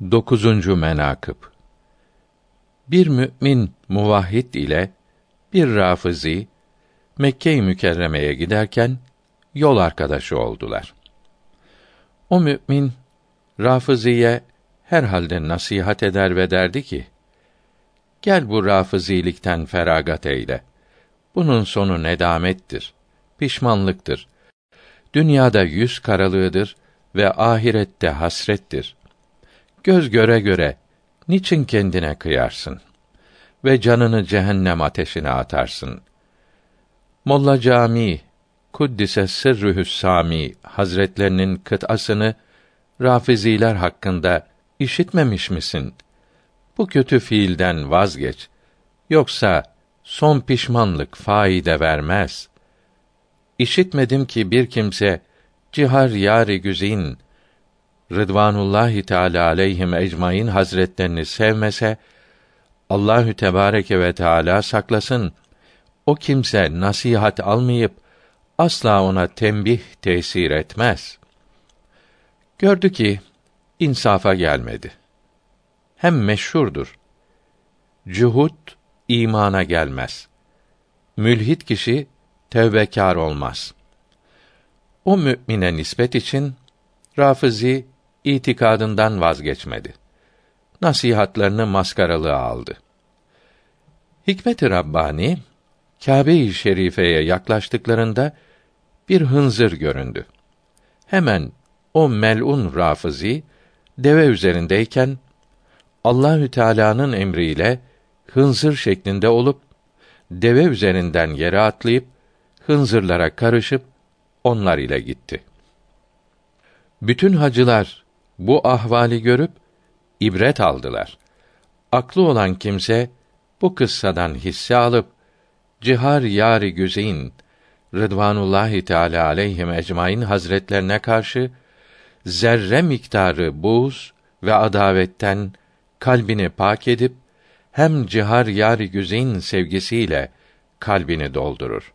9. menakıb Bir mümin muvahhid ile bir rafizi Mekke-i Mükerreme'ye giderken yol arkadaşı oldular. O mümin Rafiziye herhalde nasihat eder ve derdi ki: Gel bu rafizilikten feragat eyle. Bunun sonu nedamettir, pişmanlıktır. Dünyada yüz karalığıdır ve ahirette hasrettir. Göz göre göre niçin kendine kıyarsın ve canını cehennem ateşine atarsın? Molla Cami Kuddise Sırrühü's Sami Hazretlerinin kıtasını Rafiziler hakkında işitmemiş misin? Bu kötü fiilden vazgeç. Yoksa son pişmanlık faide vermez. İşitmedim ki bir kimse cihar yari güzin Rıdvanullahi Teala aleyhim ecmaîn hazretlerini sevmese Allahü Tebareke ve Teala saklasın. O kimse nasihat almayıp asla ona tembih tesir etmez. Gördü ki insafa gelmedi. Hem meşhurdur. Cuhud imana gelmez. Mülhit kişi tevbekar olmaz. O mümine nispet için Rafizi itikadından vazgeçmedi. Nasihatlarını maskaralığa aldı. Hikmet-i Rabbani Kâbe-i Şerife'ye yaklaştıklarında bir hınzır göründü. Hemen o melun Rafizi deve üzerindeyken Allahü Teala'nın emriyle hınzır şeklinde olup deve üzerinden yere atlayıp hınzırlara karışıp onlar ile gitti. Bütün hacılar bu ahvali görüp ibret aldılar. Aklı olan kimse bu kıssadan hisse alıp Cihar Yari Güzeyn Rıdvanullahi Teala aleyhim ecmaîn hazretlerine karşı zerre miktarı buz ve adavetten kalbini pak edip hem cihar yari güzeyn sevgisiyle kalbini doldurur.